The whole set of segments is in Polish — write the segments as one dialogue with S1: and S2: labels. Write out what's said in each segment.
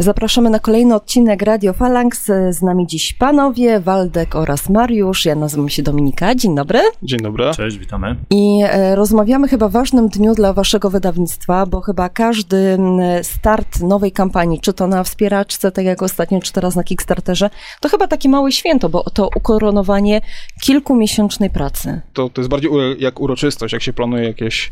S1: Zapraszamy na kolejny odcinek Radio Falanks. Z nami dziś panowie, Waldek oraz Mariusz. Ja nazywam się Dominika. Dzień dobry.
S2: Dzień dobry.
S3: Cześć, witamy.
S1: I e, rozmawiamy chyba w ważnym dniu dla waszego wydawnictwa, bo chyba każdy start nowej kampanii, czy to na wspieraczce, tak jak ostatnio, czy teraz na Kickstarterze, to chyba takie małe święto, bo to ukoronowanie kilkumiesięcznej pracy.
S2: To, to jest bardziej jak uroczystość, jak się planuje jakieś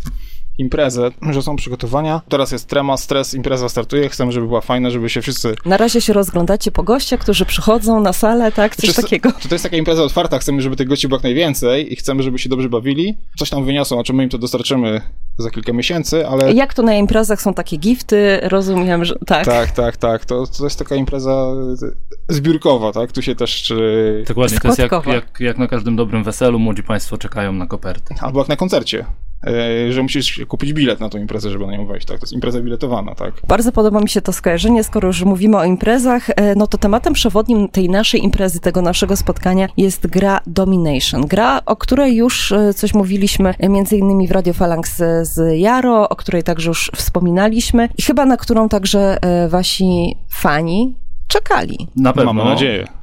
S2: imprezę, że są przygotowania. Teraz jest trema, stres, impreza startuje, chcemy, żeby była fajna, żeby się wszyscy...
S1: Na razie się rozglądacie po gościach, którzy przychodzą na salę, tak? Coś
S2: Czy,
S1: takiego.
S2: To, to jest taka impreza otwarta, chcemy, żeby tych gości było jak najwięcej i chcemy, żeby się dobrze bawili. Coś tam wyniosą, a czy my im to dostarczymy za kilka miesięcy, ale...
S1: Jak to na imprezach są takie gifty, rozumiem, że tak.
S2: Tak, tak, tak. To, to jest taka impreza zbiórkowa, tak? Tu się też... Czy...
S3: Dokładnie, to jest jak, jak, jak na każdym dobrym weselu, młodzi państwo czekają na koperty.
S2: Albo jak na koncercie. E, że musisz kupić bilet na tą imprezę, żeby na nią wejść, tak? To jest impreza biletowana, tak?
S1: Bardzo podoba mi się to skojarzenie, skoro już mówimy o imprezach, e, no to tematem przewodnim tej naszej imprezy, tego naszego spotkania jest gra Domination. Gra, o której już e, coś mówiliśmy, między innymi w Radio Phalanx z Jaro, o której także już wspominaliśmy i chyba na którą także wasi fani czekali.
S3: Na pewno.
S2: Mam nadzieję.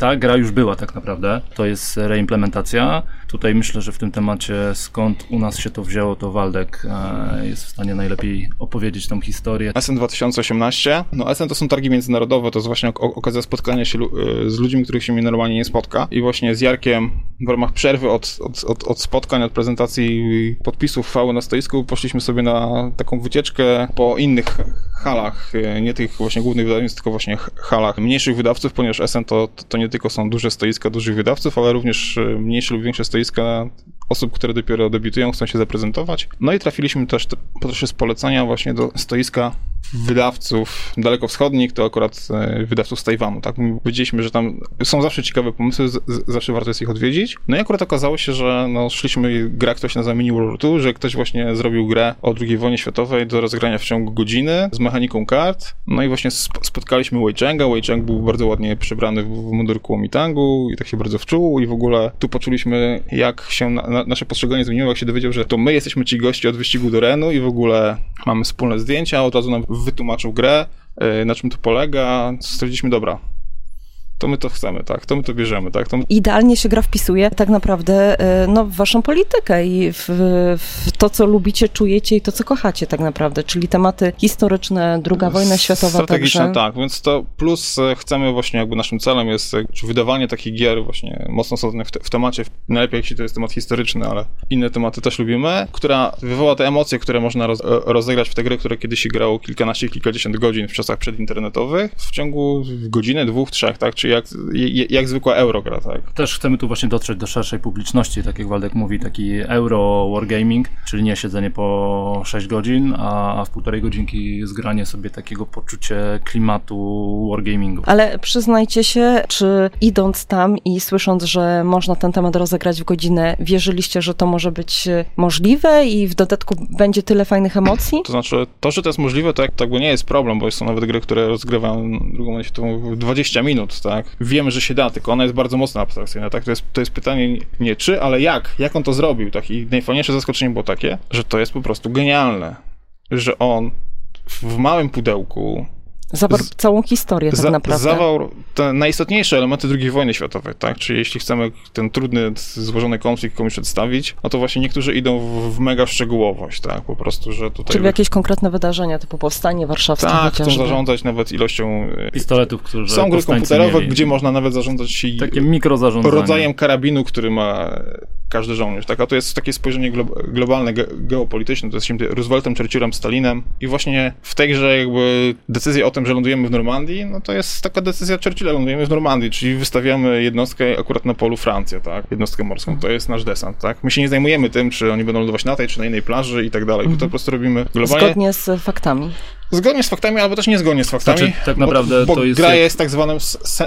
S3: Ta gra już była tak naprawdę. To jest reimplementacja. Tutaj myślę, że w tym temacie skąd u nas się to wzięło, to Waldek e, jest w stanie najlepiej opowiedzieć tą historię.
S2: SN 2018. No SN to są targi międzynarodowe, to jest właśnie okazja spotkania się e, z ludźmi, których się normalnie nie spotka. I właśnie z Jarkiem w ramach przerwy od, od, od, od spotkań, od prezentacji podpisów chwały na stoisku poszliśmy sobie na taką wycieczkę po innych halach, e, nie tych właśnie głównych wydawnictw, tylko właśnie halach mniejszych wydawców, ponieważ SN to, to nie tylko są duże stoiska dużych wydawców, ale również mniejsze lub większe stoiska stoiska osób, które dopiero debiutują, chcą się zaprezentować. No i trafiliśmy też proszę z polecenia właśnie do stoiska wydawców dalekowschodnich, to akurat e, wydawców z Tajwanu, tak? Powiedzieliśmy, że tam są zawsze ciekawe pomysły, zawsze warto jest ich odwiedzić. No i akurat okazało się, że no, szliśmy, gra ktoś nazywa Mini World że ktoś właśnie zrobił grę o II wojnie światowej do rozgrania w ciągu godziny z mechaniką kart. No i właśnie spotkaliśmy Wei Chenga. Wei Cheng był bardzo ładnie przebrany w, w mundur Kuomitangu i tak się bardzo wczuł i w ogóle tu poczuliśmy, jak się na, na, nasze postrzeganie zmieniło, jak się dowiedział, że to my jesteśmy ci gości od wyścigu do Renu i w ogóle mamy wspólne zdjęcia, od razu nam wytłumaczył grę, e, na czym to polega. Stwierdziliśmy, dobra, to my to chcemy, tak, to my to bierzemy, tak. To...
S1: Idealnie się gra wpisuje tak naprawdę e, no, w waszą politykę i w, w, to, co lubicie, czujecie i to, co kochacie tak naprawdę, czyli tematy historyczne, druga wojna światowa
S2: Strategiczne,
S1: także.
S2: tak, więc to plus e, chcemy właśnie, jakby naszym celem jest wydawanie takich gier właśnie mocno osadzonych w, te, w temacie, najlepiej jeśli to jest temat historyczny, ale inne tematy też lubimy, która wywoła te emocje, które można roz, e, rozegrać w te gry, które kiedyś się grało kilkanaście, kilkadziesiąt godzin w czasach przedinternetowych, w ciągu godziny, dwóch, trzech, tak, czyli jak, jak zwykła eurogra, tak.
S3: Też chcemy tu właśnie dotrzeć do szerszej publiczności, tak jak Waldek mówi, taki euro wargaming, czyli nie siedzenie po 6 godzin, a w półtorej godzinki zgranie sobie takiego poczucie klimatu wargamingu.
S1: Ale przyznajcie się, czy idąc tam i słysząc, że można ten temat rozegrać w godzinę, wierzyliście, że to może być możliwe i w dodatku będzie tyle fajnych emocji?
S2: To znaczy, to, że to jest możliwe, to jakby nie jest problem, bo są nawet gry, które rozgrywają drugą w 20 minut, tak? Tak? Wiemy, że się da, tylko ona jest bardzo mocno abstrakcyjna, tak? To jest, to jest pytanie nie czy, ale jak? Jak on to zrobił, tak? I najfajniejsze zaskoczenie było takie, że to jest po prostu genialne, że on w małym pudełku
S1: Zawarł całą historię tak za, naprawdę.
S2: Zawarł te najistotniejsze elementy II wojny światowej, tak? Czyli jeśli chcemy ten trudny, złożony konflikt komuś przedstawić, no to właśnie niektórzy idą w, w mega szczegółowość, tak? Po prostu, że tutaj...
S1: Czyli jakieś konkretne wydarzenia, typu powstanie warszawskie
S2: Tak, chcą zarządzać nawet ilością...
S3: E, Pistoletów, które
S2: Są gry komputerowe, mieli. gdzie można nawet zarządzać...
S3: Takie mikrozarządzanie.
S2: Rodzajem karabinu, który ma każdy żołnierz, tak? A to jest takie spojrzenie glo globalne, ge geopolityczne, to jest się Rooseveltem, Churchillem, Stalinem i właśnie w tej grze jakby decyzja o tym, że lądujemy w Normandii, no to jest taka decyzja Churchilla, lądujemy w Normandii, czyli wystawiamy jednostkę akurat na polu Francja, tak? Jednostkę morską, to jest nasz desant, tak? My się nie zajmujemy tym, czy oni będą lądować na tej, czy na innej plaży i tak dalej, mhm. to po prostu robimy globalnie.
S1: Zgodnie z faktami.
S2: Zgodnie z faktami, albo też niezgodnie z faktami.
S3: Znaczy, tak naprawdę
S2: bo, bo
S3: to jest.
S2: Gra
S3: jak...
S2: jest tak zwanym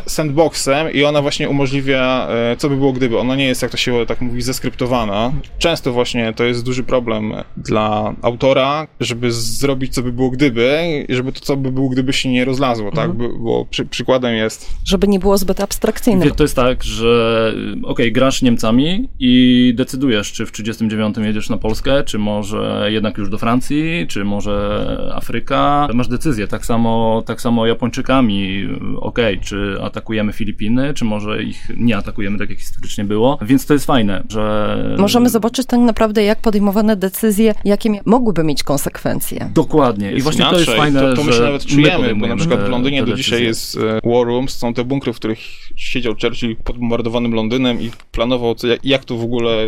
S2: sandboxem i ona właśnie umożliwia, e, co by było gdyby. Ona nie jest, jak to się tak mówi, zeskryptowana. Często właśnie to jest duży problem dla autora, żeby zrobić, co by było gdyby, i żeby to, co by było gdyby się nie rozlazło, tak? mhm. tak? Bo przy, przykładem jest.
S1: Żeby nie było zbyt abstrakcyjne.
S3: To jest tak, że okej, okay, grasz Niemcami i decydujesz, czy w 39 jedziesz na Polskę, czy może jednak już do Francji, czy może Afryka masz decyzję, tak samo, tak samo Japończykami, okej, okay, czy atakujemy Filipiny, czy może ich nie atakujemy, tak jak historycznie było, więc to jest fajne, że...
S1: Możemy zobaczyć tak naprawdę, jak podejmowane decyzje, jakie mogłyby mieć konsekwencje.
S3: Dokładnie. I właśnie inaczej. to jest fajne,
S2: to, to my się nawet czujemy, bo na przykład w Londynie do dzisiaj jest e, War Rooms, są te bunkry, w których siedział Churchill pod bombardowanym Londynem i planował, co, jak tu w ogóle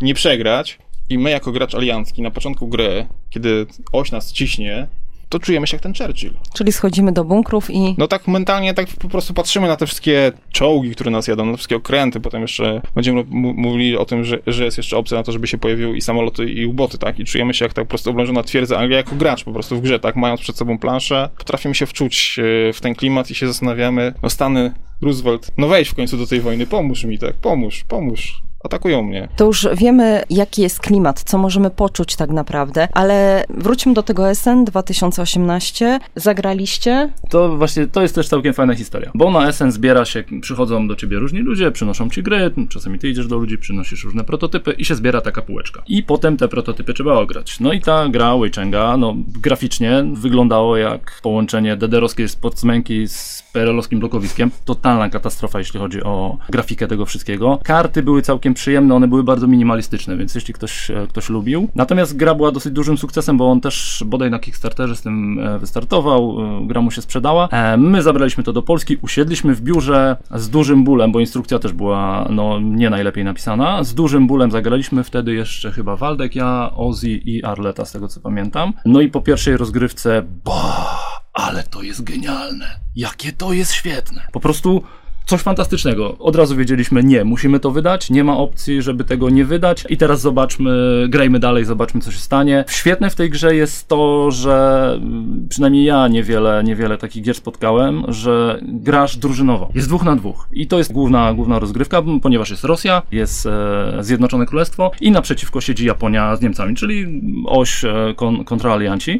S2: nie przegrać. I my jako gracz aliancki na początku gry, kiedy oś nas ciśnie, to czujemy się jak ten Churchill.
S1: Czyli schodzimy do bunkrów i...
S2: No tak mentalnie, tak po prostu patrzymy na te wszystkie czołgi, które nas jadą, na te wszystkie okręty, potem jeszcze będziemy mówili o tym, że, że jest jeszcze opcja na to, żeby się pojawiły i samoloty, i uboty, tak? I czujemy się jak tak po prostu oblężona twierdza Anglia jako gracz po prostu w grze, tak? Mając przed sobą planszę, potrafimy się wczuć e, w ten klimat i się zastanawiamy, no Stany, Roosevelt, no wejdź w końcu do tej wojny, pomóż mi, tak? Pomóż, pomóż atakują mnie.
S1: To już wiemy, jaki jest klimat, co możemy poczuć tak naprawdę, ale wróćmy do tego SN 2018. Zagraliście?
S3: To właśnie, to jest też całkiem fajna historia, bo na SN zbiera się, przychodzą do ciebie różni ludzie, przynoszą ci gry, czasami ty idziesz do ludzi, przynosisz różne prototypy i się zbiera taka półeczka. I potem te prototypy trzeba ograć. No i ta gra Wejchenga, no graficznie wyglądało jak połączenie dederowskiej sportsmenki z perelowskim blokowiskiem. Totalna katastrofa, jeśli chodzi o grafikę tego wszystkiego. Karty były całkiem przyjemne, one były bardzo minimalistyczne, więc jeśli ktoś, e, ktoś lubił. Natomiast gra była dosyć dużym sukcesem, bo on też bodaj na Kickstarterze z tym e, wystartował, e, gra mu się sprzedała. My zabraliśmy to do Polski, usiedliśmy w biurze z dużym bólem, bo instrukcja też była no, nie najlepiej napisana. Z dużym bólem zagraliśmy wtedy jeszcze chyba Waldek, ja, Ozzy i Arleta, z tego co pamiętam. No i po pierwszej rozgrywce, bah, ale to jest genialne. Jakie to jest świetne. Po prostu coś fantastycznego. Od razu wiedzieliśmy, nie, musimy to wydać, nie ma opcji, żeby tego nie wydać i teraz zobaczmy, grajmy dalej, zobaczmy, co się stanie. Świetne w tej grze jest to, że mm, przynajmniej ja niewiele, niewiele takich gier spotkałem, że grasz drużynowo. Jest dwóch na dwóch i to jest główna, główna rozgrywka, ponieważ jest Rosja, jest e, Zjednoczone Królestwo i naprzeciwko siedzi Japonia z Niemcami, czyli oś e, kon.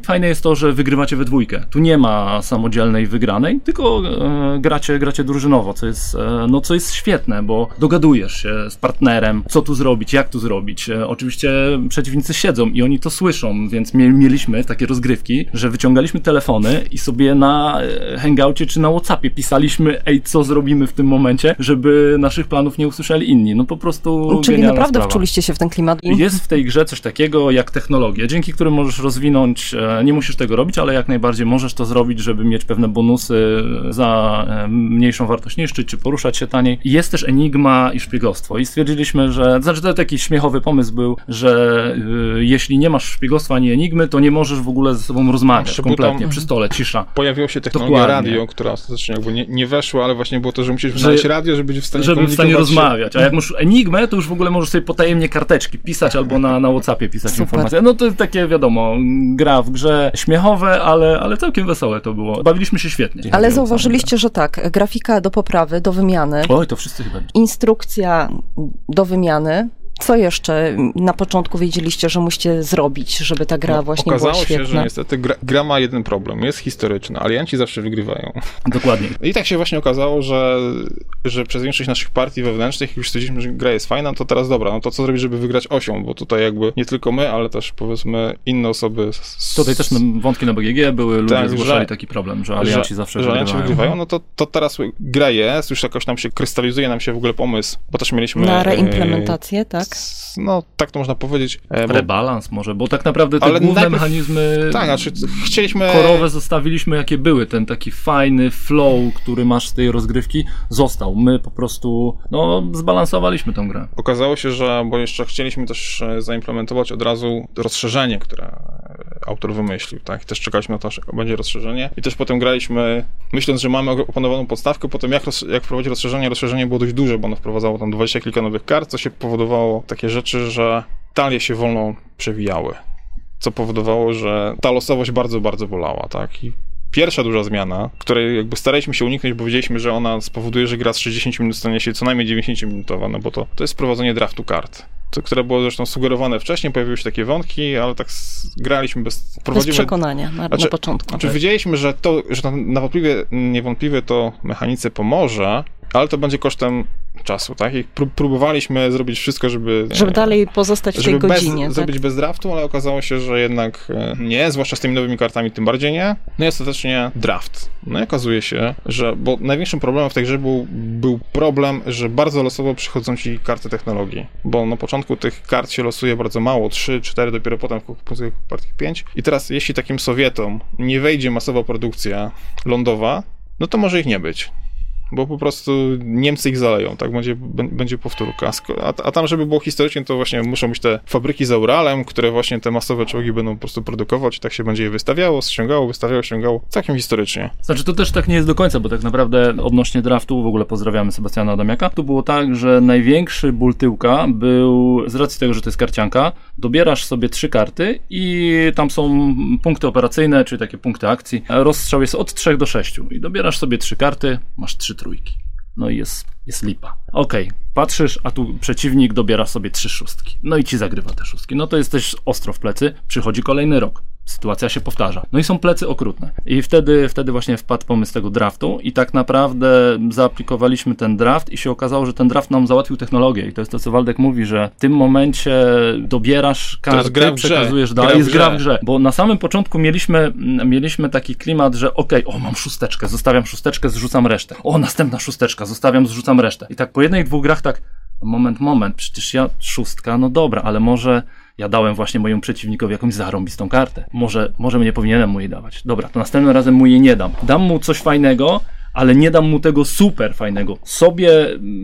S3: Fajne jest to, że wygrywacie we dwójkę. Tu nie ma samodzielnej wygranej, tylko e, gracie, gracie drużynowo, co jest jest, e, no co jest świetne, bo dogadujesz się z partnerem, co tu zrobić, jak tu zrobić. E, oczywiście przeciwnicy siedzą i oni to słyszą, więc mieliśmy takie rozgrywki, że wyciągaliśmy telefony i sobie na e, hangoucie czy na Whatsappie pisaliśmy, ej, co zrobimy w tym momencie, żeby naszych planów nie usłyszeli inni. No po prostu
S1: Czyli naprawdę
S3: sprawa.
S1: wczuliście się w ten klimat.
S3: Jest w tej grze coś takiego jak technologia, dzięki którym możesz rozwinąć, nie musisz tego robić, ale jak najbardziej możesz to zrobić, żeby mieć pewne bonusy za mniejszą wartość niszczyć, czy poruszać się taniej. Jest też enigma i szpiegostwo. I stwierdziliśmy, że, znaczy to taki śmiechowy pomysł był, że y, jeśli nie masz szpiegostwa ani enigmy, to nie możesz w ogóle ze sobą rozmawiać kompletnie, przy stole, cisza.
S2: Pojawiła się technologia Dokładnie. radio, która ostatecznie jakby nie, nie weszła, ale właśnie było to, że musisz znaleźć radio, żeby być w stanie
S3: Żeby w stanie rozmawiać. A jak masz enigmę, to już w ogóle możesz sobie potajemnie karteczki pisać albo na, na Whatsappie pisać Super. informacje. No to jest takie, wiadomo, gra w grze śmiechowe, ale, ale całkiem wesołe to było. Bawiliśmy się świetnie.
S1: Ale zauważyliście, że tak, grafika do poprawy, do wymiany.
S3: Oj, to wszyscy chyba.
S1: Instrukcja do wymiany. Co jeszcze na początku wiedzieliście, że musicie zrobić, żeby ta gra no, właśnie była świetna?
S2: Okazało się, że niestety gra, gra, ma jeden problem. Jest historyczna. Alianci zawsze wygrywają.
S3: Dokładnie.
S2: I tak się właśnie okazało, że, że przez większość naszych partii wewnętrznych już stwierdziliśmy, że gra jest fajna, to teraz dobra, no to co zrobić, żeby wygrać osią? Bo tutaj jakby nie tylko my, ale też powiedzmy inne osoby.
S3: Z... Tutaj też wątki na BGG były, ludzie tak, zgłaszali że, taki problem, że alianci że, zawsze że
S2: wygrywają. Alianci wygrywają, no to, to teraz gra jest, już jakoś nam się krystalizuje nam się w ogóle pomysł, bo też mieliśmy...
S1: Na reimplementację, tak?
S2: No tak to można powiedzieć.
S3: E, bo... Rebalans może, bo tak naprawdę te Ale główne najpierw... mechanizmy
S2: tak, znaczy chcieliśmy...
S3: korowe zostawiliśmy jakie były, ten taki fajny flow, który masz z tej rozgrywki został. My po prostu no, zbalansowaliśmy tę grę.
S2: Okazało się, że, bo jeszcze chcieliśmy też e, zaimplementować od razu rozszerzenie, które autor wymyślił, tak? Też czekaliśmy na to, że będzie rozszerzenie i też potem graliśmy, myśląc, że mamy opanowaną podstawkę, potem jak, roz, jak wprowadzić rozszerzenie, rozszerzenie było dość duże, bo ono wprowadzało tam 20 kilka nowych kart, co się powodowało takie rzeczy, że talie się wolno przewijały, co powodowało, że ta losowość bardzo, bardzo bolała, tak? I pierwsza duża zmiana, której jakby staraliśmy się uniknąć, bo wiedzieliśmy, że ona spowoduje, że gra z 60 minut stanie się co najmniej 90-minutowa, no bo to, to jest wprowadzenie draftu kart to, które było zresztą sugerowane wcześniej, pojawiły się takie wątki, ale tak graliśmy bez...
S1: Bez przekonania na, znaczy, na początku.
S2: Znaczy wiedzieliśmy, że to, że to niewątpliwie, niewątpliwie to mechanice pomoże, ale to będzie kosztem czasu, tak? I prób próbowaliśmy zrobić wszystko, żeby...
S1: Żeby dalej pozostać w tej godzinie.
S2: Bez,
S1: tak?
S2: Zrobić bez draftu, ale okazało się, że jednak e, nie, zwłaszcza z tymi nowymi kartami tym bardziej nie. No i ostatecznie draft. No i okazuje się, że... Bo największym problemem w tej grze był, był problem, że bardzo losowo przychodzą ci karty technologii. Bo na początku tych kart się losuje bardzo mało, 3, 4, dopiero potem w partii 5. I teraz jeśli takim Sowietom nie wejdzie masowa produkcja lądowa, no to może ich nie być bo po prostu Niemcy ich zaleją, tak? Będzie, będzie powtórka. A, a tam, żeby było historycznie, to właśnie muszą być te fabryki za Uralem, które właśnie te masowe czołgi będą po prostu produkować tak się będzie je wystawiało, ściągało, wystawiało, ściągało. Całkiem historycznie.
S3: Znaczy, to też tak nie jest do końca, bo tak naprawdę odnośnie draftu, w ogóle pozdrawiamy Sebastiana Adamiaka, to było tak, że największy ból tyłka był, z racji tego, że to jest karcianka, dobierasz sobie trzy karty i tam są punkty operacyjne, czyli takie punkty akcji. Rozstrzał jest od 3 do 6 i dobierasz sobie trzy karty, masz trzy trójki. No i jest, jest lipa. Okej, okay, patrzysz, a tu przeciwnik dobiera sobie trzy szóstki. No i ci zagrywa te szóstki. No to jesteś ostro w plecy, przychodzi kolejny rok sytuacja się powtarza. No i są plecy okrutne. I wtedy, wtedy właśnie wpadł pomysł tego draftu i tak naprawdę zaaplikowaliśmy ten draft i się okazało, że ten draft nam załatwił technologię i to jest to, co Waldek mówi, że w tym momencie dobierasz karty, przekazujesz dalej, jest gra w grze. Bo na samym początku mieliśmy, mieliśmy taki klimat, że okej, okay, o mam szósteczkę, zostawiam szósteczkę, zrzucam resztę. O, następna szósteczka, zostawiam, zrzucam resztę. I tak po jednej, dwóch grach tak, moment, moment, przecież ja szóstka, no dobra, ale może ja dałem właśnie mojemu przeciwnikowi jakąś zarąbistą kartę. Może, może nie powinienem mu jej dawać. Dobra, to następnym razem mu jej nie dam. Dam mu coś fajnego, ale nie dam mu tego super fajnego. Sobie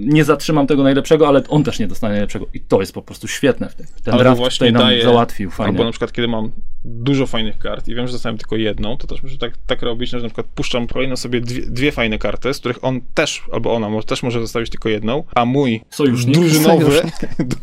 S3: nie zatrzymam tego najlepszego, ale on też nie dostanie najlepszego. I to jest po prostu świetne w tym. Ten
S2: albo
S3: draft
S2: właśnie
S3: tutaj nam
S2: daje,
S3: załatwił fajnie.
S2: Albo na przykład, kiedy mam dużo fajnych kart i wiem, że dostałem tylko jedną, to też muszę tak, tak robić, że na przykład puszczam kolejno sobie dwie, dwie fajne karty, z których on też, albo ona może, też może zostawić tylko jedną, a mój
S3: Sojusznik.
S2: drużynowy,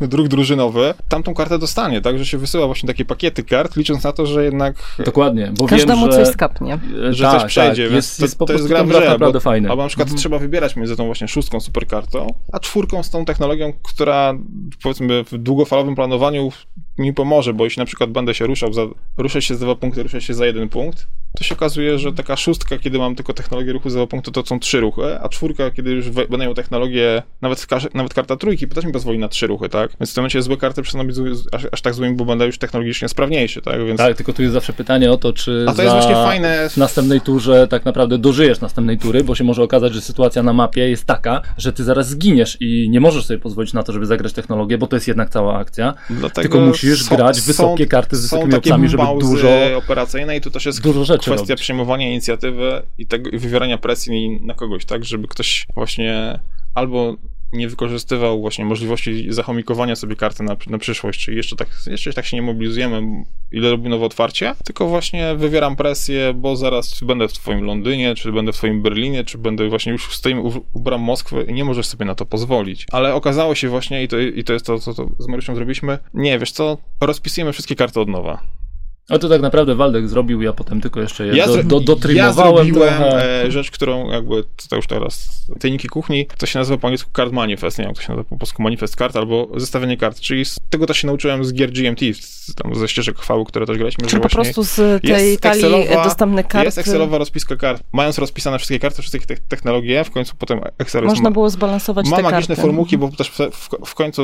S2: druh drużynowy, tamtą kartę dostanie, tak, że się wysyła właśnie takie pakiety kart, licząc na to, że jednak...
S3: Dokładnie, bo
S1: Każdemu
S3: wiem, że...
S1: coś skapnie.
S2: Że
S3: tak,
S2: coś przejdzie,
S3: tak,
S2: więc
S3: jest,
S2: to,
S3: jest po
S2: to jest
S3: prostu
S2: gra w grze,
S3: naprawdę
S2: bo,
S3: fajny.
S2: Albo na przykład
S3: Mhm.
S2: trzeba wybierać między tą właśnie szóstką superkartą, a czwórką z tą technologią, która powiedzmy w długofalowym planowaniu mi pomoże, bo jeśli na przykład będę się ruszał, za, ruszę się za dwa punkty, ruszę się za jeden punkt, to się okazuje, że taka szóstka, kiedy mam tylko technologię ruchu za dwa punkty, to są trzy ruchy, a czwórka, kiedy już we- będę miał technologię, nawet, nawet karta trójki, też mi pozwoli na trzy ruchy, tak? Więc w tym momencie złe karty przestaną być zły, aż, aż tak złymi, bo będę już technologicznie sprawniejszy, tak? Więc...
S3: Tak, tylko tu jest zawsze pytanie o to, czy
S2: A to jest właśnie fajne.
S3: w następnej turze tak naprawdę dożyjesz następnej tury, bo się może okazać, że sytuacja na mapie jest taka, że ty zaraz zginiesz i nie możesz sobie pozwolić na to, żeby zagrać technologię, bo to jest jednak cała akcja.
S2: Dlatego
S3: Tylko musisz
S2: są-
S3: grać wysokie
S2: są-
S3: karty z wysokimi opcjami, żeby dużo,
S2: operacyjne i tu też jest
S3: dużo rzeczy
S2: kwestia
S3: robić.
S2: przejmowania inicjatywy i, tego, i wywierania presji na kogoś, tak, żeby ktoś właśnie albo nie wykorzystywał właśnie możliwości zachomikowania sobie karty na, na przyszłość, czyli jeszcze tak, jeszcze tak się nie mobilizujemy, ile robi nowe otwarcie, tylko właśnie wywieram presję, bo zaraz będę w twoim Londynie, czy będę w twoim Berlinie, czy będę właśnie już stoimy u, u bram Moskwy i nie możesz sobie na to pozwolić. Ale okazało się właśnie, i to, i to jest to, co z Marysią zrobiliśmy, nie, wiesz co, rozpisujemy wszystkie karty od nowa.
S3: No to tak naprawdę Waldek zrobił, ja potem tylko jeszcze je
S2: Ja,
S3: do, do,
S2: ja
S3: dotrymowałem
S2: zrobiłem
S3: trochę.
S2: e, rzecz, którą jakby, to już teraz, tajniki kuchni, to się nazywa po angielsku card manifest, nie wiem, jak to się nazywa po polsku manifest kart, albo zestawienie kart, czyli z tego też się nauczyłem z gier GMT, z, tam ze ścieżek chwały, które też graliśmy,
S1: Czyli po prostu z tej talii dostępne karty
S2: jest Excelowa rozpiska kart. Mając rozpisane wszystkie karty, wszystkie te technologie, w końcu potem Excel jest
S1: można było zbalansować
S2: ma
S1: te
S2: magiczne
S1: karty.
S2: formułki, bo też w, w, w końcu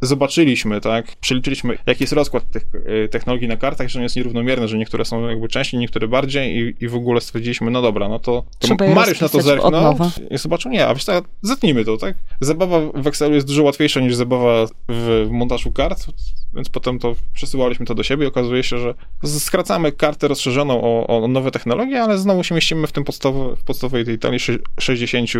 S2: zobaczyliśmy, tak, przeliczyliśmy, jaki jest rozkład tych e, technologii na kartach, że on jest nierównomierny, że niektóre są jakby częściej, niektóre bardziej i, i w ogóle stwierdziliśmy, no dobra, no to, to Mariusz na to zerknął i zobaczył, nie, a wiesz co, zetnijmy to, tak? Zabawa w Excelu jest dużo łatwiejsza niż zabawa w, montażu kart, więc potem to przesyłaliśmy to do siebie i okazuje się, że skracamy kartę rozszerzoną o, o nowe technologie, ale znowu się mieścimy w tym podstawowy, w podstawowej tej talii sze- 60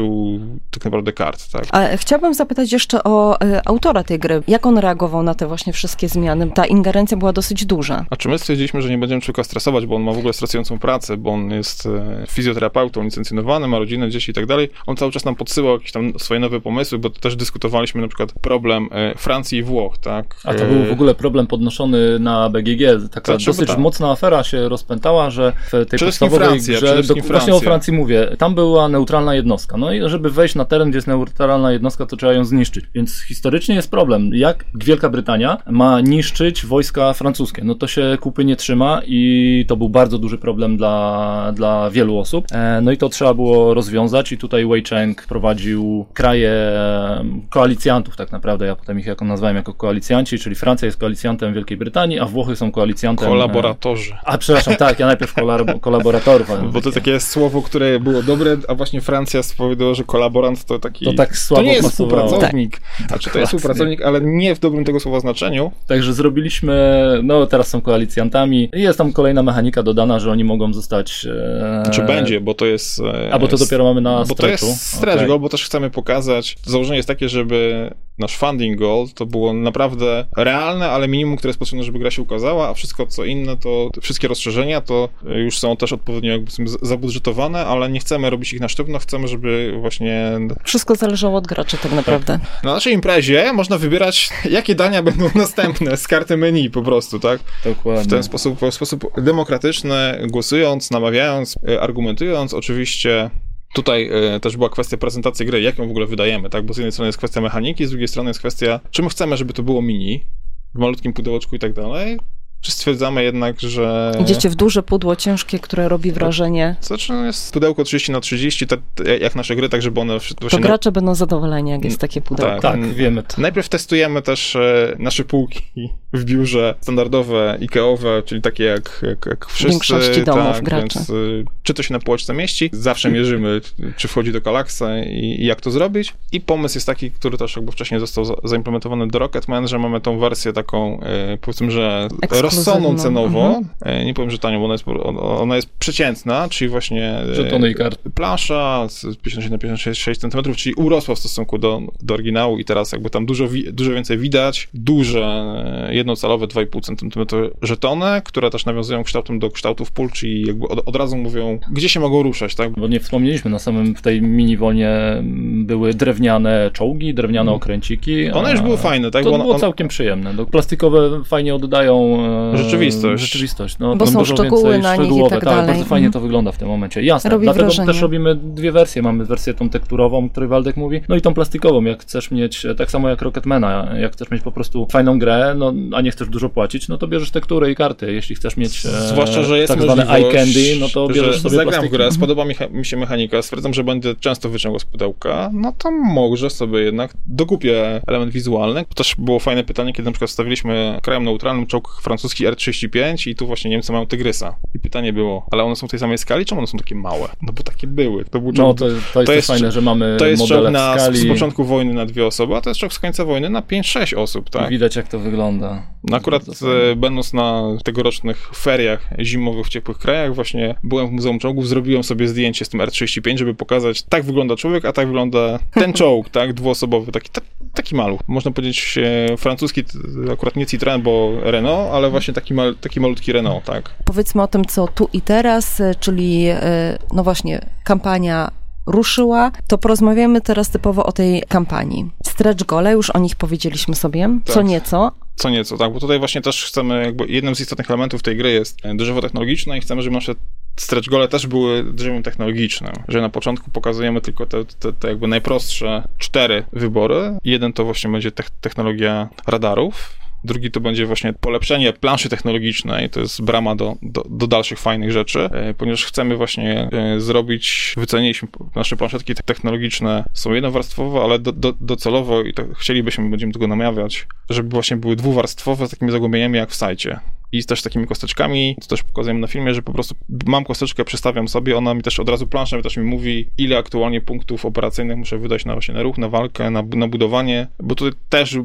S2: tak naprawdę kart, tak?
S1: A chciałabym zapytać jeszcze o e, autora tej gry. Jak on reagował na te właśnie wszystkie zmiany? Ta ingerencja była dosyć duża.
S2: A czy my stwierdziliśmy, że nie będziemy człowieka stresować, bo on ma w ogóle stresującą pracę, bo on jest e, fizjoterapeutą licencjonowany, ma rodzinę, dzieci i tak dalej. On cały czas nam podsyłał jakieś tam swoje nowe pomysły, bo też dyskutowaliśmy na przykład problem e, Francji i Włoch, tak?
S3: A to
S2: E,
S3: był w ogóle problem podnoszony na BGG. Taka
S2: Znaczy,
S3: dosyć
S2: tak.
S3: mocna afera się rozpętała, że w tej
S2: Przede
S3: podstawowej
S2: Francja,
S3: grze, do, właśnie o
S2: Francja.
S3: Francji mówię, tam była neutralna jednostka. No i żeby wejść na teren, gdzie jest neutralna jednostka, to trzeba ją zniszczyć. Więc historycznie jest problem, jak Wielka Brytania ma niszczyć wojska francuskie. No to się kupy nie nie trzyma i to był bardzo duży problem dla, dla wielu osób. E, no i to trzeba było rozwiązać i tutaj Wei Cheng prowadził kraje e, koalicjantów tak naprawdę, ja potem ich jako nazwałem jako koalicjanci, czyli Francja jest koalicjantem Wielkiej Brytanii, a Włochy są koalicjantem...
S2: Kolaboratorzy.
S3: A przepraszam, tak, ja najpierw kolaboratorów.
S2: Bo to takie słowo, które było dobre, a właśnie Francja spowiedziała, że kolaborant to taki...
S3: To tak słabo
S2: To nie jest
S3: pasowało.
S2: współpracownik. Tak. Znaczy to jest współpracownik, ale nie w dobrym tego słowa znaczeniu.
S3: Także zrobiliśmy, no teraz są koalicjantami. Jest tam kolejna mechanika dodana, że oni mogą zostać. E...
S2: Czy będzie, bo to jest. E,
S3: A bo to dopiero mamy na
S2: Bo
S3: stretchu.
S2: to jest stretch
S3: Okej.
S2: goal, bo też chcemy pokazać. Założenie jest takie, żeby nasz funding goal to było naprawdę realne, ale minimum, które jest potrzebne, żeby gra się ukazała, a wszystko co inne, to wszystkie rozszerzenia to już są też odpowiednio jakby zabudżetowane, ale nie chcemy robić ich na sztywno, chcemy, żeby właśnie
S1: Wszystko zależało od graczy tak naprawdę.
S2: na naszej imprezie można wybierać, jakie dania będą następne z karty menu po prostu, tak?
S3: Dokładnie.
S2: w ten sposób, w sposób demokratyczny, głosując, namawiając, e, argumentując. Oczywiście tutaj e, też była kwestia prezentacji gry, jak ją w ogóle wydajemy, tak? Bo z jednej strony jest kwestia mechaniki, z drugiej strony jest kwestia, czy my chcemy, żeby to było mini, w malutkim pudełeczku i tak dalej, czy stwierdzamy jednak, że...
S1: Idziecie w duże pudło ciężkie, które robi wrażenie.
S2: Znaczy, no jest pudełko 30 na 30 te, te, jak nasze gry, tak żeby one
S1: To gracze będą zadowoleni, jak jest takie pudełko.
S3: Tak,
S2: Mm.
S3: wiemy to.
S2: Najpierw testujemy też e, nasze półki w biurze standardowe, Ikeowe, czyli takie jak, jak, jak wszyscy.
S1: większości domów
S2: tak,
S1: graczy.
S2: Więc, y, czy to się na półeczce mieści? Zawsze mierzymy, czy wchodzi do Kalaksa i, i jak to zrobić. I pomysł jest taki, który też jakby wcześniej został za, zaimplementowany do Rocketman, że mamy tą wersję taką, e, powiedzmy, że
S1: Ekskluzywną.
S2: Rozsądną cenowo.
S1: Mhm.
S2: E, nie powiem, że tanią, bo ona jest, ona- jest przeciętna, czyli właśnie e,
S3: Żetony i karty.
S2: plansza z 57 na 56 cm, czyli urosła w stosunku do, do oryginału i teraz jakby tam dużo, dużo więcej widać. Duże, e, jednocalowe 2,5 cm żetony, które też nawiązują kształtem do kształtów pól, czyli jakby od, od razu mówią, gdzie się mogą ruszać, tak?
S3: Bo nie wspomnieliśmy, na samym w tej mini wonie mm, były drewniane czołgi, drewniane okręciki.
S2: Mm. One już były fajne, tak?
S3: To
S2: Bo one-
S3: było całkiem przyjemne. No, plastikowe fajnie oddają e,
S2: Rzeczywistość.
S3: rzeczywistość. No,
S1: Bo są
S3: dużo
S1: szczegóły
S3: więcej
S1: na nich i
S3: szczegółowe,
S1: tak dalej.
S3: Bardzo fajnie
S1: Mhm.
S3: to wygląda w tym momencie. Jasne,
S1: Robi
S3: dlatego
S1: wrażenie.
S3: też robimy dwie wersje. Mamy wersję tą tekturową, o której Waldek mówi, no i tą plastikową. Jak chcesz mieć, tak samo jak Rocketmana, jak chcesz mieć po prostu fajną grę, no, a nie chcesz dużo płacić, no to bierzesz tekturę i karty. Jeśli chcesz mieć e,
S2: Zwłaszcza, że jest
S3: tak zwane eye candy, no to bierzesz sobie
S2: zagram w
S3: plastiki.
S2: grę, spodoba mi, mi się mechanika, stwierdzam, że będę często wyciągał z pudełka, no to może sobie jednak dokupię element wizualny. To też było fajne pytanie, kiedy na przykład wstawiliśmy krajem neutralnym czołg francuski R35 i tu właśnie Niemcy mają Tygrysa. I pytanie było, ale one są w tej samej skali, czy one są takie małe? No bo takie były. To był
S3: No to, to jest,
S2: to jest-
S3: fajne, że mamy
S2: to jest czołg na,
S3: skali.
S2: z początku wojny na dwie osoby, a to jest czołg z końca wojny na 5-6 osób, tak?
S3: Widać jak to wygląda.
S2: No akurat e, będąc na tegorocznych feriach zimowych w ciepłych krajach, właśnie byłem w Muzeum Czołgów, zrobiłem sobie zdjęcie z tym R35, żeby pokazać, tak wygląda człowiek, a tak wygląda ten czołg, tak, dwuosobowy, taki, ta, taki maluch. Można powiedzieć e, francuski, akurat nie Citroën, bo Renault, ale właśnie taki, mal, taki malutki Renault, tak.
S1: Powiedzmy o tym, co tu i teraz, e, czyli e, no właśnie kampania ruszyła, to porozmawiamy teraz typowo o tej kampanii. Stretch gole, już o nich powiedzieliśmy sobie, co
S2: Tak.
S1: nieco.
S2: Co nieco, tak, bo tutaj właśnie też chcemy, jakby jednym z istotnych elementów tej gry jest e, drzewo technologiczne i chcemy, żeby nasze stretch gole też były drzewem technologicznym, że na początku pokazujemy tylko te, te, te jakby najprostsze cztery wybory. Jeden to właśnie będzie tech- technologia radarów, Drugi to będzie właśnie polepszenie planszy technologicznej, to jest brama do, do, do dalszych fajnych rzeczy, e, ponieważ chcemy właśnie e, zrobić, wyceniliśmy nasze planszetki te- technologiczne, są jednowarstwowe, ale do, do, docelowo i chcielibyśmy, będziemy tego namawiać, żeby właśnie były dwuwarstwowe z takimi zagłębieniami jak w sajcie. I z też takimi kosteczkami, to też pokazujemy na filmie, że po prostu mam kosteczkę, przestawiam sobie, ona mi też od razu plansza też mi mówi, ile aktualnie punktów operacyjnych muszę wydać na właśnie na ruch, na walkę, na, na budowanie, bo tutaj też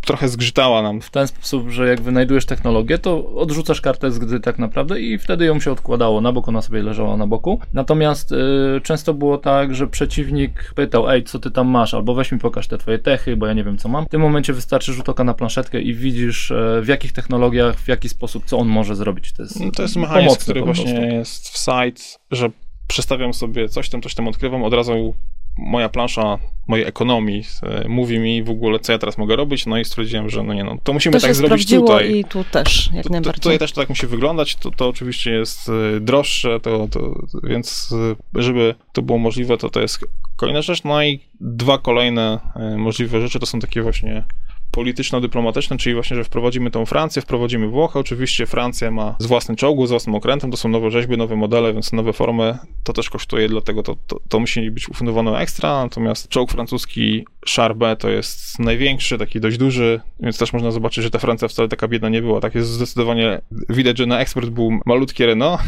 S2: trochę zgrzytała nam
S3: W ten sposób, że jak wynajdujesz technologię, to odrzucasz kartę z gry tak naprawdę i wtedy ją się odkładało na bok, ona sobie leżała na boku. Natomiast y, często było tak, że przeciwnik pytał, ej, co ty tam masz, albo weź mi pokaż te twoje techy, bo ja nie wiem, co mam. W tym momencie wystarczy rzut oka na planszetkę i widzisz e, w jakich technologiach, w jaki sposób, co on może zrobić. To jest,
S2: No to jest mechanizm,
S3: pomocny
S2: który właśnie jest w site, że przestawiam sobie coś tam, coś tam odkrywam, od razu moja plansza mojej ekonomii e, mówi mi w ogóle, co ja teraz mogę robić, no i stwierdziłem, że no nie no, to musimy
S1: To
S2: tak zrobić tutaj.
S1: i tu też, jak
S2: To,
S1: najbardziej.
S2: tutaj też to tak musi wyglądać, to, to oczywiście jest e, droższe, to, to, więc e, żeby to było możliwe, to to jest kolejna rzecz. No i dwa kolejne możliwe rzeczy to są takie właśnie polityczno-dyplomatyczne, czyli właśnie, że wprowadzimy tą Francję, wprowadzimy Włochy. Oczywiście Francja ma z własnym czołgu, z własnym okrętem, to są nowe rzeźby, nowe modele, więc nowe formy, to też kosztuje, dlatego to, to, to musi być ufundowane ekstra, natomiast czołg francuski Charbet to jest największy, taki dość duży, więc też można zobaczyć, że ta Francja wcale taka biedna nie była. Tak jest zdecydowanie, widać, że na eksport był malutkie Renault,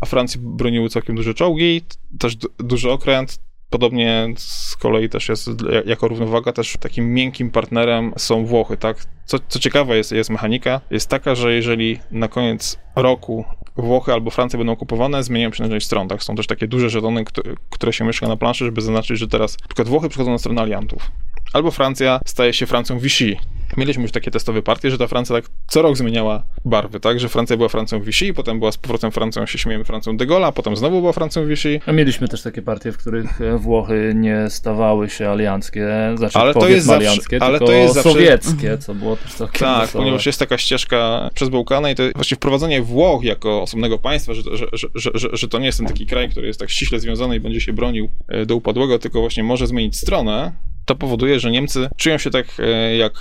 S2: a Francji broniły całkiem duże czołgi, też duży okręt, Podobnie z kolei też jest jako równowaga też takim miękkim partnerem są Włochy, tak? Co, co ciekawe jest, jest mechanika, jest taka, że jeżeli na koniec roku Włochy albo Francja będą okupowane, zmieniają przynależność stron, tak? Są też takie duże żetony, które się mieszka na planszy, żeby zaznaczyć, że teraz na przykład Włochy przychodzą na stronę aliantów. Albo Francja staje się Francją Vichy, Mieliśmy już takie testowe partie, że ta Francja tak co rok zmieniała barwy, tak? Że Francja była Francją Vichy, potem była z powrotem Francją, się śmiejemy, Francją de Gaulle, a potem znowu była Francją Vichy.
S3: A mieliśmy też takie partie, w których e, Włochy nie stawały się alianckie, znaczy
S2: ale to jest
S3: alianckie,
S2: zawsze, ale
S3: to
S2: jest
S3: zawsze... sowieckie, co było też całkiem
S2: Tak,
S3: wesołe.
S2: ponieważ jest taka ścieżka przez Bałkany i to właśnie wprowadzenie Włoch jako osobnego państwa, że, że, że, że, że to nie jest ten taki kraj, który jest tak ściśle związany i będzie się bronił e, do upadłego, tylko właśnie może zmienić stronę, to powoduje, że Niemcy czują się tak e, jak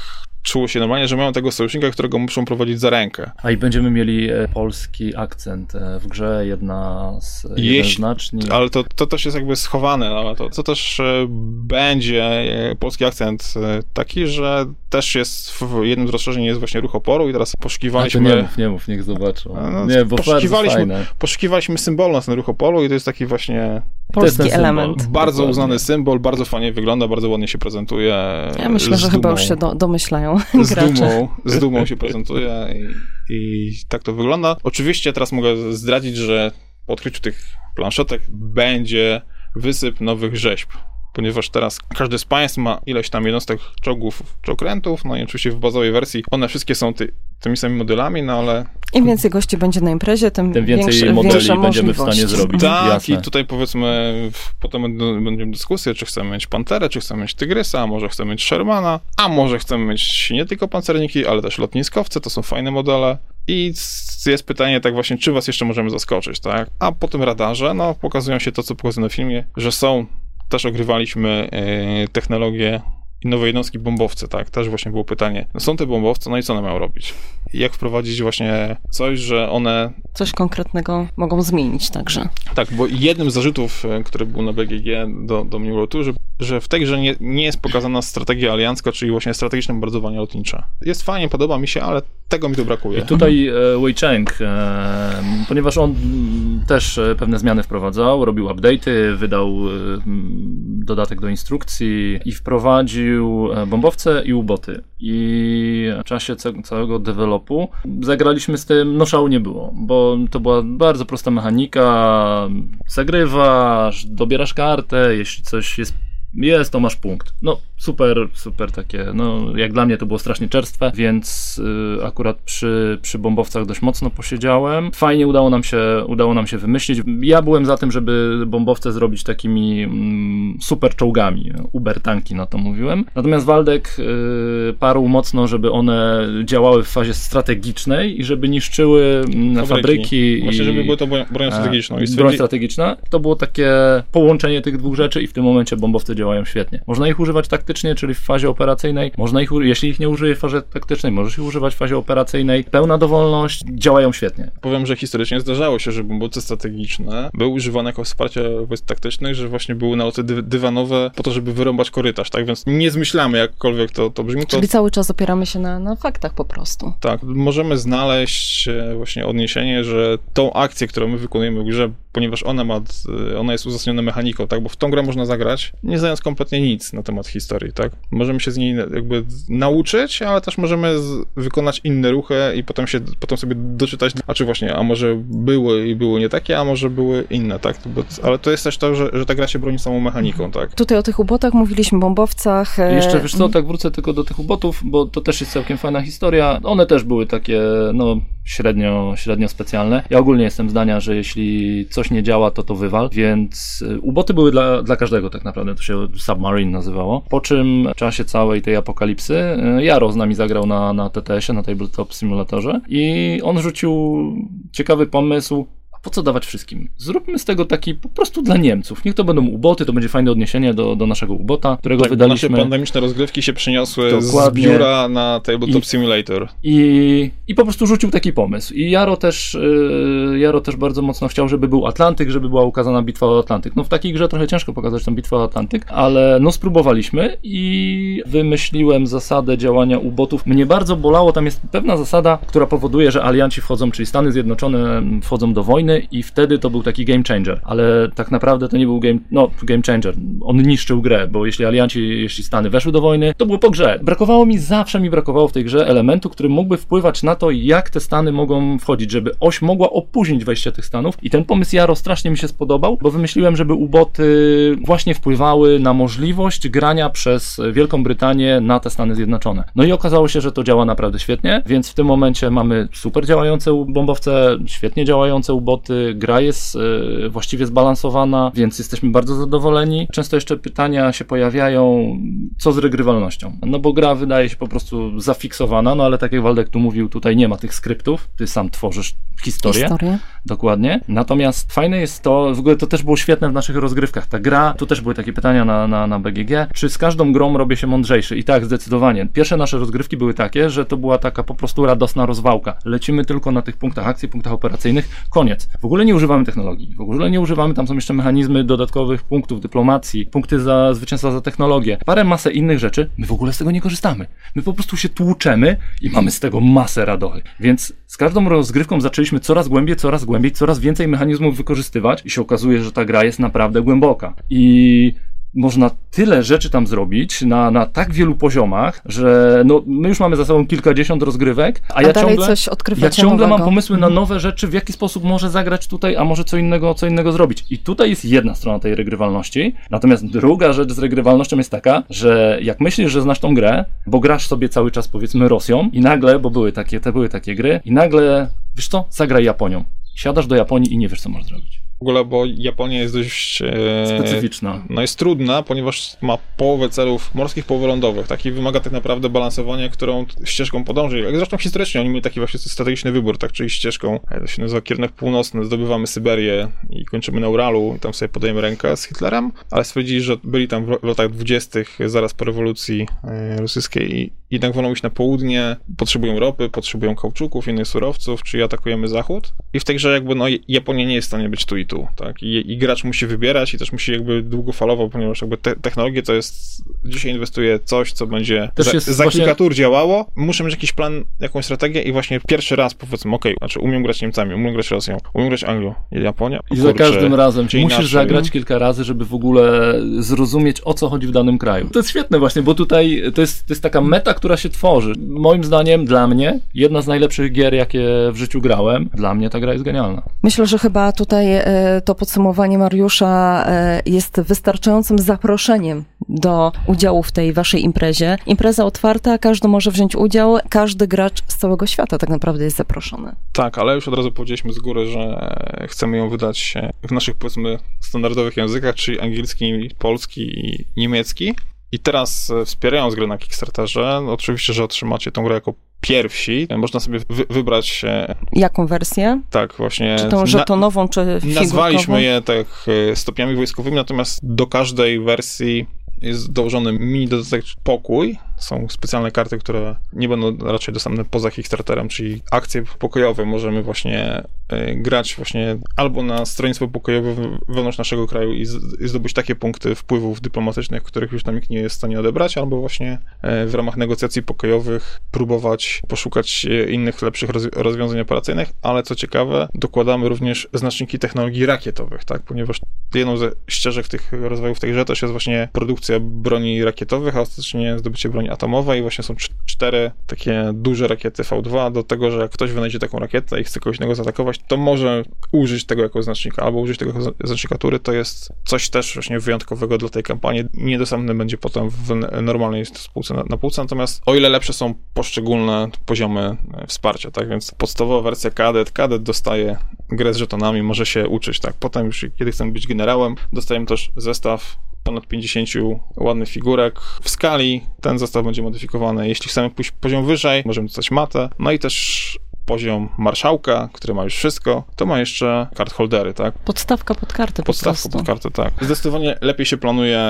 S2: czuło się normalnie, że mają tego sojusznika, którego muszą prowadzić za rękę.
S3: A i będziemy mieli e, polski akcent e, w grze, jedna z jednoznaczni.
S2: Ale to, to też jest jakby schowane, ale to, to też e, będzie polski akcent taki, że też jest w jednym z rozszerzeń jest właśnie ruch oporu i teraz poszukiwaliśmy...
S3: nie mów, nie mów, niech zobaczą. No, nie, bo poszukiwaliśmy,
S2: poszukiwaliśmy symbolu na ten ruch oporu i to jest taki właśnie...
S1: Polski element.
S2: Bardzo Dokładnie. uznany symbol, bardzo fajnie wygląda, bardzo ładnie się prezentuje.
S1: Ja myślę, że dumą. chyba już się do, domyślają
S2: z dumą, z dumą się prezentuje i, i tak to wygląda. Oczywiście teraz mogę zdradzić, że po odkryciu tych planszetek będzie wysyp nowych rzeźb ponieważ teraz każdy z państw ma ileś tam jednostek czołgów czy okrętów, no i oczywiście w bazowej wersji one wszystkie są ty, tymi samymi modelami, no ale...
S1: Im więcej gości będzie na imprezie, tym,
S3: tym więcej
S1: większy,
S3: modeli będziemy w stanie zrobić.
S2: Tak,
S3: Jasne.
S2: i tutaj powiedzmy, potem będziemy dyskusję, czy chcemy mieć Panterę, czy chcemy mieć Tygrysa, a może chcemy mieć Shermana, a może chcemy mieć nie tylko pancerniki, ale też lotniskowce, to są fajne modele. I jest pytanie tak właśnie, czy was jeszcze możemy zaskoczyć, tak? A po tym radarze, no, pokazują się to, co pokazuje w filmie, że są też ogrywaliśmy e, technologię i nowe jednostki bombowce, tak? Też właśnie było pytanie. No są te bombowce, no i co one mają robić? Jak wprowadzić właśnie coś, że one...
S1: Coś konkretnego mogą zmienić także.
S2: Tak, bo jednym z zarzutów, e, który był na BGG do, do mnie że, że w tej grze nie, nie jest pokazana strategia aliancka, czyli właśnie strategiczne bombardowanie lotnicze. Jest fajnie, podoba mi się, ale tego mi tu brakuje.
S3: I tutaj e, Wei Cheng, e, ponieważ on też e, pewne zmiany wprowadzał, robił update'y, wydał dodatek do instrukcji i wprowadził e, bombowce i uboty. I w czasie całego developu zagraliśmy z tym, no szału nie było, bo to była bardzo prosta mechanika, zagrywasz, dobierasz kartę, jeśli coś jest jest, to masz punkt. No, super, super takie, no, jak dla mnie to było strasznie czerstwe, więc y, akurat przy, przy bombowcach dość mocno posiedziałem. Fajnie udało nam się, udało nam się wymyślić. Ja byłem za tym, żeby bombowce zrobić takimi mm, super czołgami, uber tanki na to mówiłem. Natomiast Waldek y, parł mocno, żeby one działały w fazie strategicznej i żeby niszczyły mm, fabryki. fabryki
S2: Właśnie, i, żeby były to broń e, strategiczną.
S3: I broń strategiczna. To było takie połączenie tych dwóch rzeczy i w tym momencie bombowce działają świetnie. Można ich używać taktycznie, czyli w fazie operacyjnej. Można ich, jeśli ich nie użyje w fazie taktycznej, możesz ich używać w fazie operacyjnej. Pełna dowolność, działają świetnie.
S2: Powiem, że historycznie zdarzało się, że bombowce strategiczne były używane jako wsparcie wojsk taktycznych, że właśnie były naloty dy dywanowe po to, żeby wyrąbać korytarz, tak? Więc nie zmyślamy, jakkolwiek to, to brzmi. To...
S1: Czyli cały czas opieramy się na, na faktach po prostu.
S2: Tak, możemy znaleźć e, właśnie odniesienie, że tą akcję, którą my wykonujemy w grze, ponieważ ona ma, ona jest uzasadniona mechaniką, tak? Bo w tą grę można zagrać, nie znając kompletnie nic na temat historii, tak? Możemy się z niej jakby nauczyć, ale też możemy z, wykonać inne ruchy i potem się, potem sobie doczytać, a czy właśnie, a może były i były nie takie, a może były inne, tak? Bo, ale to jest też to, że, że ta gra się broni samą mechaniką, tak?
S1: Tutaj o tych ubotach mówiliśmy, bombowcach.
S3: E... Jeszcze, wiesz co, tak wrócę tylko do tych ubotów, bo to też jest całkiem fajna historia. One też były takie, no, średnio, średnio specjalne. Ja ogólnie jestem zdania, że jeśli coś nie działa, to to wywal, więc e, uboty były dla, dla każdego tak naprawdę, to się Submarine nazywało. Po czym w czasie całej tej apokalipsy e, Jaro z nami zagrał na, na TTS-ie, na Tabletop Simulatorze i on rzucił ciekawy pomysł, po co dawać wszystkim? Zróbmy z tego taki po prostu dla Niemców. Niech to będą uboty, to będzie fajne odniesienie do, do naszego ubota, którego
S2: tak,
S3: wydaliśmy.
S2: Nasze pandemiczne rozgrywki się przeniosły Dokładnie. z biura na Tabletop I, Simulator.
S3: I, I po prostu rzucił taki pomysł. I Jaro też, yy, Jaro też bardzo mocno chciał, żeby był Atlantyk, żeby była ukazana bitwa o Atlantyk. No w takiej grze trochę ciężko pokazać tę bitwę o Atlantyk, ale no spróbowaliśmy i wymyśliłem zasadę działania ubotów. Mnie bardzo bolało, tam jest pewna zasada, która powoduje, że alianci wchodzą, czyli Stany Zjednoczone wchodzą do wojny i wtedy to był taki game changer, ale tak naprawdę to nie był game, no game changer. On niszczył grę, bo jeśli alianci, jeśli Stany weszły do wojny, to było po grze. Brakowało mi, zawsze mi brakowało w tej grze elementu, który mógłby wpływać na to, jak te Stany mogą wchodzić, żeby oś mogła opóźnić wejście tych Stanów i ten pomysł Jaro strasznie mi się spodobał, bo wymyśliłem, żeby uboty właśnie wpływały na możliwość grania przez Wielką Brytanię na te Stany Zjednoczone. No i okazało się, że to działa naprawdę świetnie, więc w tym momencie mamy super działające bombowce, świetnie działające uboty, gra jest y, właściwie zbalansowana, więc jesteśmy bardzo zadowoleni. Często jeszcze pytania się pojawiają, co z regrywalnością? No bo gra wydaje się po prostu zafiksowana, no ale tak jak Waldek tu mówił, tutaj nie ma tych skryptów, ty sam tworzysz historię.
S1: Historię.
S3: Dokładnie. Natomiast fajne jest to, w ogóle to też było świetne w naszych rozgrywkach. Ta gra, tu też były takie pytania na, na, na BGG, czy z każdą grą robię się mądrzejszy? I tak, zdecydowanie. Pierwsze nasze rozgrywki były takie, że to była taka po prostu radosna rozwałka. Lecimy tylko na tych punktach akcji, punktach operacyjnych, koniec. W ogóle nie używamy technologii, w ogóle nie używamy, tam są jeszcze mechanizmy dodatkowych punktów dyplomacji, punkty za zwycięstwa za technologię, parę masę innych rzeczy. My w ogóle z tego nie korzystamy. My po prostu się tłuczemy i mamy z tego masę radochy. Więc z każdą rozgrywką zaczęliśmy coraz głębiej, coraz głębiej, coraz więcej mechanizmów wykorzystywać i się okazuje, że ta gra jest naprawdę głęboka. I można tyle rzeczy tam zrobić na, na tak wielu poziomach, że no, my już mamy za sobą kilkadziesiąt rozgrywek, a, a ja ciągle,
S1: coś
S3: ja ciągle
S1: nowego.
S3: mam pomysły
S1: mhm.
S3: na nowe rzeczy, w jaki sposób może zagrać tutaj, a może co innego, co innego zrobić. I tutaj jest jedna strona tej regrywalności, natomiast druga rzecz z regrywalnością jest taka, że jak myślisz, że znasz tą grę, bo grasz sobie cały czas powiedzmy Rosją i nagle, bo były takie, te były takie gry, i nagle, wiesz co, zagraj Japonią. Siadasz do Japonii i nie wiesz, co możesz zrobić
S2: w ogóle, bo Japonia jest dość e,
S3: specyficzna.
S2: No jest trudna, ponieważ ma połowę celów morskich, połowę lądowych. Taki wymaga tak naprawdę balansowania, którą ścieżką podąży. Jak zresztą historycznie oni mieli taki właśnie strategiczny wybór, tak, czyli ścieżką, e, to się nazywa kierunek północny, zdobywamy Syberię i kończymy na Uralu i tam sobie podajemy rękę z Hitlerem, ale stwierdzili, że byli tam w latach dwudziestych, zaraz po rewolucji e, rosyjskiej i jednak wolą iść na południe, potrzebują ropy, potrzebują kauczuków, innych surowców, czyli atakujemy zachód. I w tej grze jakby no Japonia nie jest w stanie być tu i tu, tak? I, i gracz musi wybierać i też musi jakby długofalowo, ponieważ jakby te, technologię to jest, dzisiaj inwestuje coś, co będzie za, za właśnie... kilka tur działało, muszę mieć jakiś plan, jakąś strategię i właśnie pierwszy raz powiedzmy, okej, okay, znaczy umiem grać Niemcami, umiem grać Rosją, umiem grać Anglią, Japonia.
S3: I za każdym razem musisz inaczej. zagrać kilka razy, żeby w ogóle zrozumieć, o co chodzi w danym kraju. To jest świetne właśnie, bo tutaj to jest, to jest taka meta, która się tworzy. Moim zdaniem, dla mnie, jedna z najlepszych gier, jakie w życiu grałem. Dla mnie ta gra jest genialna.
S1: Myślę, że chyba tutaj e, to podsumowanie Mariusza e, jest wystarczającym zaproszeniem do udziału w tej waszej imprezie. Impreza otwarta, każdy może wziąć udział, każdy gracz z całego świata tak naprawdę jest zaproszony.
S2: Tak, ale już od razu powiedzieliśmy z góry, że chcemy ją wydać w naszych, powiedzmy, standardowych językach, czyli angielski, polski i niemiecki. I teraz e, wspierając grę na Kickstarterze, no oczywiście, że otrzymacie tą grę jako pierwsi. Można sobie wy wybrać...
S1: Jaką wersję?
S2: Tak, właśnie.
S1: Czy tą żetonową, czy figurkową?
S2: Nazwaliśmy je tak e, stopniami wojskowymi, natomiast do każdej wersji jest dołożony mini dodatek pokój. Są specjalne karty, które nie będą raczej dostępne poza Kickstarterem, czyli akcje pokojowe. Możemy właśnie y, grać właśnie albo na stronnictwo pokojowe wewnątrz naszego kraju i, i zdobyć takie punkty wpływów dyplomatycznych, których już nam nikt nie jest w stanie odebrać, albo właśnie y, w ramach negocjacji pokojowych próbować poszukać innych, lepszych rozwiązań operacyjnych, ale co ciekawe, dokładamy również znaczniki technologii rakietowych, tak, ponieważ jedną ze ścieżek tych rozwojów tej grze też jest właśnie produkcja broni rakietowych, a ostatecznie zdobycie broni atomowej i właśnie są cztery takie duże rakiety V2 do tego, że jak ktoś wynajdzie taką rakietę i chce kogoś innego zaatakować, to może użyć tego jako znacznika, albo użyć tego znacznika tury, to jest coś też właśnie wyjątkowego dla tej kampanii. Niedostępne będzie potem w normalnej spółce na, na półce, natomiast o ile lepsze są poszczególne poziomy e, wsparcia, tak, więc podstawowa wersja kadet, kadet dostaje grę z żetonami, może się uczyć, tak, potem już kiedy chcemy być generałem, dostajemy też zestaw ponad 50 ładnych figurek w skali. Ten zestaw będzie modyfikowany. Jeśli chcemy pójść poziom wyżej, możemy dostać matę. No i też poziom marszałka, który ma już wszystko, to ma jeszcze card holdery, tak?
S1: Podstawka pod kartę
S2: Podstawka
S1: po prostu.
S2: pod kartę, tak. Zdecydowanie lepiej się planuje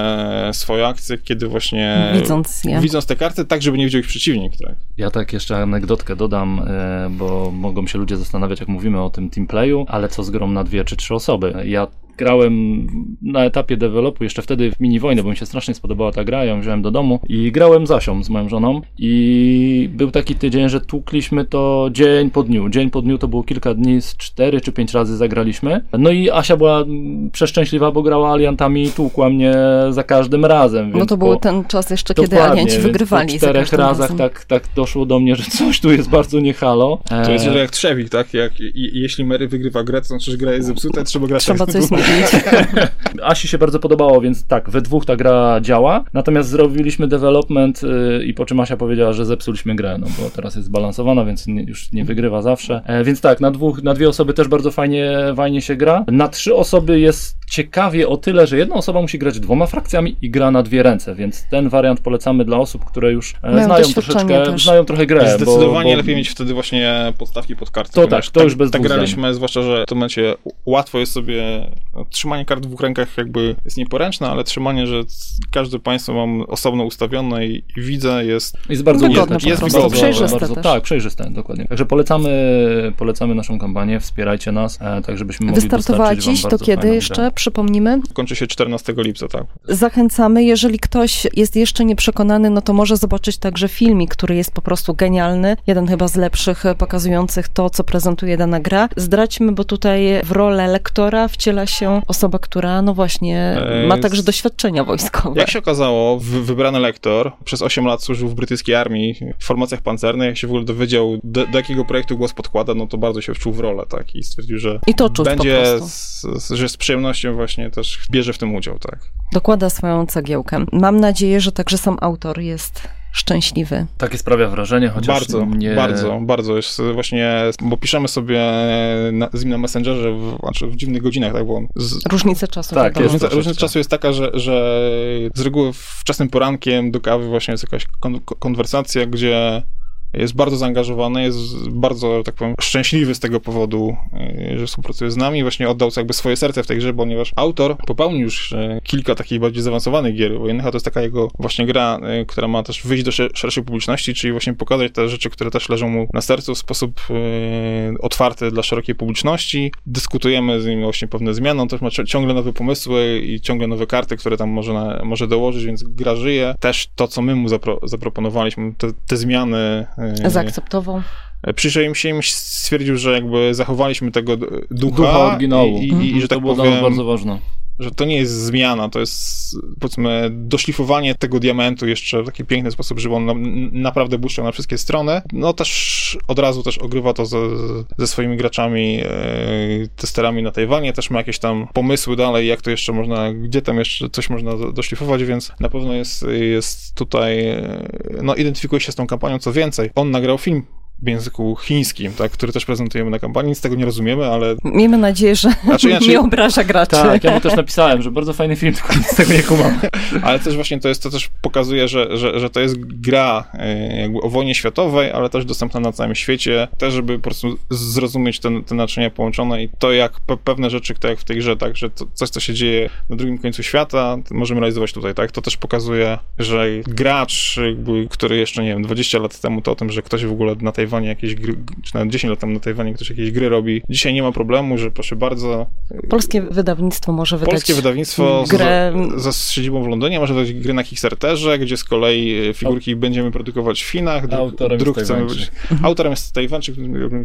S2: swoje akcje, kiedy właśnie
S1: Widząc je.
S2: widząc te karty, tak żeby nie widział ich przeciwnik, tak.
S3: Ja tak jeszcze anegdotkę dodam, e, bo mogą się ludzie zastanawiać, jak mówimy o tym teamplayu, ale co z grą na dwie czy trzy osoby. Ja grałem na etapie developu, jeszcze wtedy w mini wojny, bo mi się strasznie spodobała ta gra, ją wziąłem do domu i grałem z Asią, z moją żoną i był taki tydzień, że tłukliśmy to dzień po dniu. Dzień po dniu to było kilka dni, z cztery czy pięć razy zagraliśmy. No i Asia była przeszczęśliwa, bo grała aliantami i tłukła mnie za każdym razem.
S1: No to był
S3: po-
S1: ten czas jeszcze, kiedy alianci wygrywali
S3: Po czterech razach
S1: razem.
S3: tak, tak doszło do mnie, że coś tu jest bardzo niehalo.
S2: To jest
S3: E,
S2: jak Trzewik, tak? Jak, i, jeśli Mary wygrywa grę, to znaczy, że gra jest zepsuta, trzeba grać
S1: Trzeba coś zmienić.
S3: Asi się bardzo podobało, więc tak, we dwóch ta gra działa. Natomiast zrobiliśmy development y, i po czym Asia powiedziała, że zepsuliśmy grę, no bo teraz jest zbalansowana, więc nie, już nie wygrywa zawsze. E, więc tak, na dwóch, na dwie osoby też bardzo fajnie, fajnie się gra. Na trzy osoby jest ciekawie o tyle, że jedna osoba musi grać dwoma frakcjami i gra na dwie ręce, więc ten wariant polecamy dla osób, które już e,
S1: Mają
S3: znają troszeczkę,
S1: też.
S3: znają trochę grę.
S2: Zdecydowanie
S3: bo, bo,
S2: lepiej mieć wtedy właśnie podstawki pod karty.
S3: To tak, to już bez
S2: Tak graliśmy, zwłaszcza, że w tym momencie łatwo jest sobie, no, trzymanie kart w dwóch rękach jakby jest nieporęczne, ale trzymanie, że każde państwo mam osobno ustawione i, i widzę jest
S3: Jest bardzo
S1: Wygodne
S3: jest,
S2: prostu,
S3: bardzo,
S1: przejrzyste
S3: bardzo,
S1: też.
S3: Tak, przejrzyste, dokładnie. Także polecamy, polecamy naszą kampanię, wspierajcie nas, e, tak żebyśmy mogli
S1: Wystartowała dziś, to kiedy jeszcze? Przypomnimy.
S2: kończy się 14 lipca, tak.
S1: Zachęcamy, jeżeli ktoś jest jeszcze nieprzekonany, no to może zobaczyć także filmik, który jest po prostu genialny. Jeden chyba z lepszych, e, pokazujących to, co prezentuje dana gra. Zdradźmy, bo tutaj w rolę lektora wciela się osoba, która no właśnie
S2: Eee,
S1: ma także doświadczenia wojskowe.
S2: Jak się okazało, wy, wybrany lektor przez 8 lat służył w brytyjskiej armii, w formacjach pancernych, jak się w ogóle dowiedział, do, do jakiego projektu głos podkłada, no to bardzo się wczuł w rolę, tak, i stwierdził, że
S1: I to czuć
S2: będzie, z, że z przyjemnością właśnie też bierze w tym udział, tak.
S1: Dokłada swoją cegiełkę. Mam nadzieję, że także sam autor jest szczęśliwy.
S3: Takie sprawia wrażenie, chociaż
S2: bardzo,
S3: nie...
S2: bardzo, bardzo jest właśnie, bo piszemy sobie na, z nim na Messengerze, w, znaczy w dziwnych godzinach, tak, bo z,
S1: Różnica czasu.
S3: Tak, jest
S2: Różnica, różnica czasu jest taka, że, że z reguły wczesnym porankiem do kawy właśnie jest jakaś kon, konwersacja, gdzie jest bardzo zaangażowany, jest bardzo, tak powiem, szczęśliwy z tego powodu, yy, że współpracuje z nami. Właśnie oddał jakby swoje serce w tej grze, ponieważ autor popełnił już yy, kilka takich bardziej zaawansowanych gier. Wojennycha to jest taka jego właśnie gra, yy, która ma też wyjść do szer- szerszej publiczności, czyli właśnie pokazać te rzeczy, które też leżą mu na sercu w sposób otwarty dla szerokiej publiczności. Dyskutujemy z nim właśnie pewne zmiany. On też ma ci- ciągle nowe pomysły i ciągle nowe karty, które tam może, na, może dołożyć, więc gra żyje. Też to, co my mu zapro, zaproponowaliśmy, te, te zmiany yy,
S1: Zaakceptował.
S2: Przyjrzałem się im i stwierdził, że jakby zachowaliśmy tego ducha,
S3: Ducha oryginału.
S2: i, i, i że
S3: to
S2: tak
S3: było dla nas
S2: powiem,
S3: bardzo ważne.
S2: Że to nie jest zmiana, to jest powiedzmy doszlifowanie tego diamentu jeszcze w taki piękny sposób, żeby on na, naprawdę błyszczał na wszystkie strony. No też od razu też ogrywa to ze, ze swoimi graczami, e, testerami na Tajwanie, też ma jakieś tam pomysły dalej, jak to jeszcze można, gdzie tam jeszcze coś można do- doszlifować, więc na pewno jest, jest tutaj, e, no identyfikuje się z tą kampanią, co więcej, on nagrał film w języku chińskim, tak, który też prezentujemy na kampanii, nic z tego nie rozumiemy, ale
S1: Miejmy nadzieję, że
S2: Znaczy,
S1: nie obraża graczy.
S3: Tak, ja mu też napisałem, że bardzo fajny film, tylko nic z tego nie kumam.
S2: Ale też właśnie to jest, to też pokazuje, że, że, że to jest gra e, jakby o wojnie światowej, ale też dostępna na całym świecie, też żeby po prostu zrozumieć te, te naczynia połączone i to jak pe, pewne rzeczy, tak jak w tej grze, tak, że to, coś, co się dzieje na drugim końcu świata, możemy realizować tutaj, tak, to też pokazuje, że gracz, jakby, który jeszcze, nie wiem, 20 lat temu to o tym, że ktoś w ogóle na Tajwanie jakieś gry, czy nawet 10 lat temu na Tajwanie ktoś jakieś gry robi, dzisiaj nie ma problemu, że proszę bardzo,
S1: Polskie wydawnictwo może wydać
S2: Polskie wydawnictwo
S1: grę.
S2: za, za siedzibą w Londynie może wydać gry na Kickstarterze, gdzie z kolei e, figurki będziemy produkować w Chinach. Druk,
S3: Autorem
S2: druk
S3: jest
S2: chcemy
S3: Tajwańczyk.
S2: Autorem jest Tajwańczyk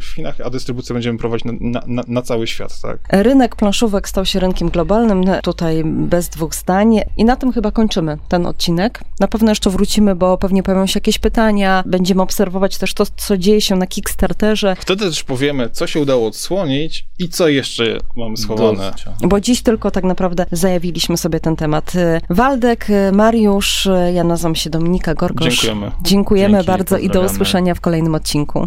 S2: w Chinach, a dystrybucję będziemy prowadzić na, na, na, na cały świat, tak?
S1: Rynek planszówek stał się rynkiem globalnym, tutaj bez dwóch zdań. I na tym chyba kończymy ten odcinek. Na pewno jeszcze wrócimy, bo pewnie pojawią się jakieś pytania. Będziemy obserwować też to, co dzieje się na Kickstarterze,
S2: Wtedy też powiemy, co się udało odsłonić i co jeszcze mamy schowane.
S3: Dość.
S1: bo dziś tylko tak naprawdę zajawiliśmy sobie ten temat. Waldek, Mariusz, ja nazywam się Dominika Gorgosz.
S2: Dziękujemy.
S1: Dziękujemy
S3: Dzięki,
S1: bardzo i do usłyszenia w kolejnym odcinku.